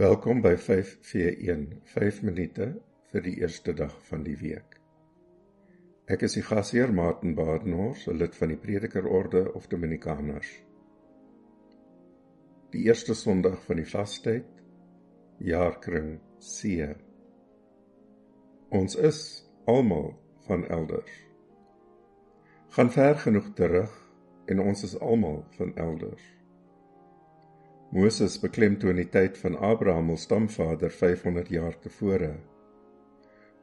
Welkom by 5v1, 5 minute vir die eerste dag van die week. Ek is die gasheer Martin Badenhorst, 'n lid van die Predikerorde of Dominikaners. Die eerste Sondag van die Vastyd, jaarkring C. Ons is almal van elders. Gaan ver genoeg terug en ons is almal van elders. Moses beklemtoon die tyd van Abraham as stamvader 500 jaar tevore.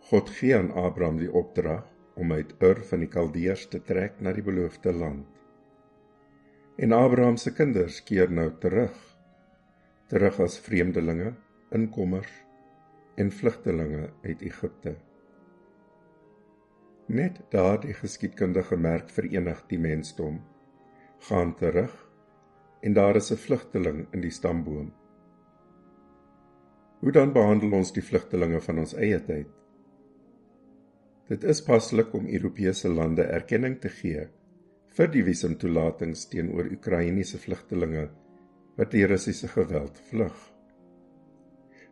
God gee aan Abraham die opdrag om uit Ur van die Kaldeërs te trek na die beloofde land. En Abraham se kinders keer nou terug, terug as vreemdelinge, inkommers en vlugtelinge uit Egipte. Net daardie geskiedkundige merk verenig die mensdom. Gaan terug en daar is 'n vlugteling in die stamboom. Hoe dan behandel ons die vlugtelinge van ons eie tyd? Dit is paslik om Europese lande erkenning te gee vir die visumtoelatings teenoor Oekraïense vlugtelinge wat die Russiese geweld vlug.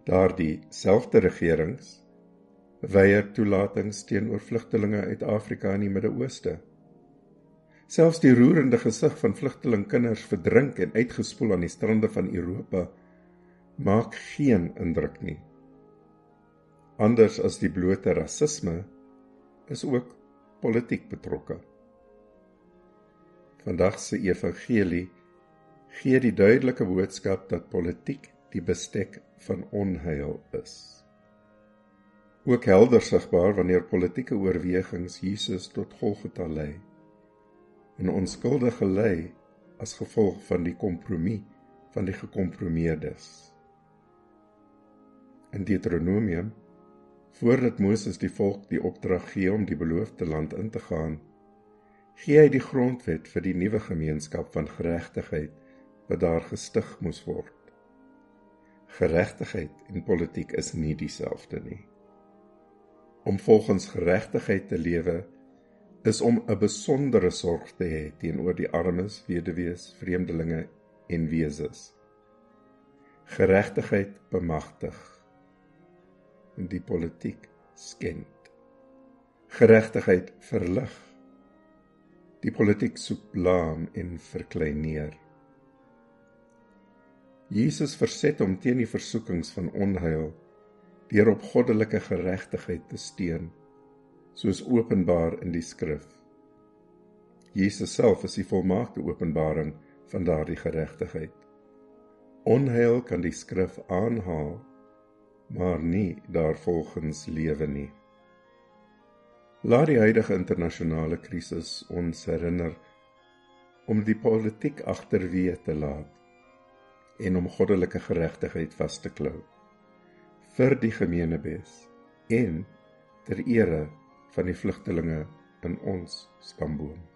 Daardie selfde regerings weier toelatings teenoor vlugtelinge uit Afrika en die Midde-Ooste. Selfs die roerende gesig van vlugtelingkinders verdrink en uitgespoel aan die strande van Europa maak geen indruk nie. Anders as die blote rasisme is ook politiek betrokke. Vandag se evangelie gee die duidelike boodskap dat politiek die bestek van onheil is. Ook helder sigbaar wanneer politieke oorwegings Jesus tot Golgotha lei en onskuldige ly as gevolg van die kompromie van die gekompromieerdes. In Deuteronomium voordat Moses die volk die opdrag gee om die beloofde land in te gaan, gee hy die grondwet vir die nuwe gemeenskap van geregtigheid wat daar gestig moes word. Geregtigheid en politiek is nie dieselfde nie. Om volgens geregtigheid te lewe is om 'n besondere sorg te hê teenoor die armes, weduwees, vreemdelinge en wesens. Geregtigheid bemagtig en die politiek skend. Geregtigheid verlig. Die politiek soek blaam en verkleineer. Jesus verset hom teen die versoekings van onheil deur op goddelike geregtigheid te steun soos openbaar in die skrif. Jesus self is die volmaakte openbaring van daardie geregtigheid. Onheil kan die skrif aanhaal, maar nie daarvolgens lewe nie. Laat die huidige internasionale krisis ons herinner om die politiek agterweë te laat en om goddelike geregtigheid vas te klou vir die gemeenebes en ter ere van die vlugtelinge in ons stamboom.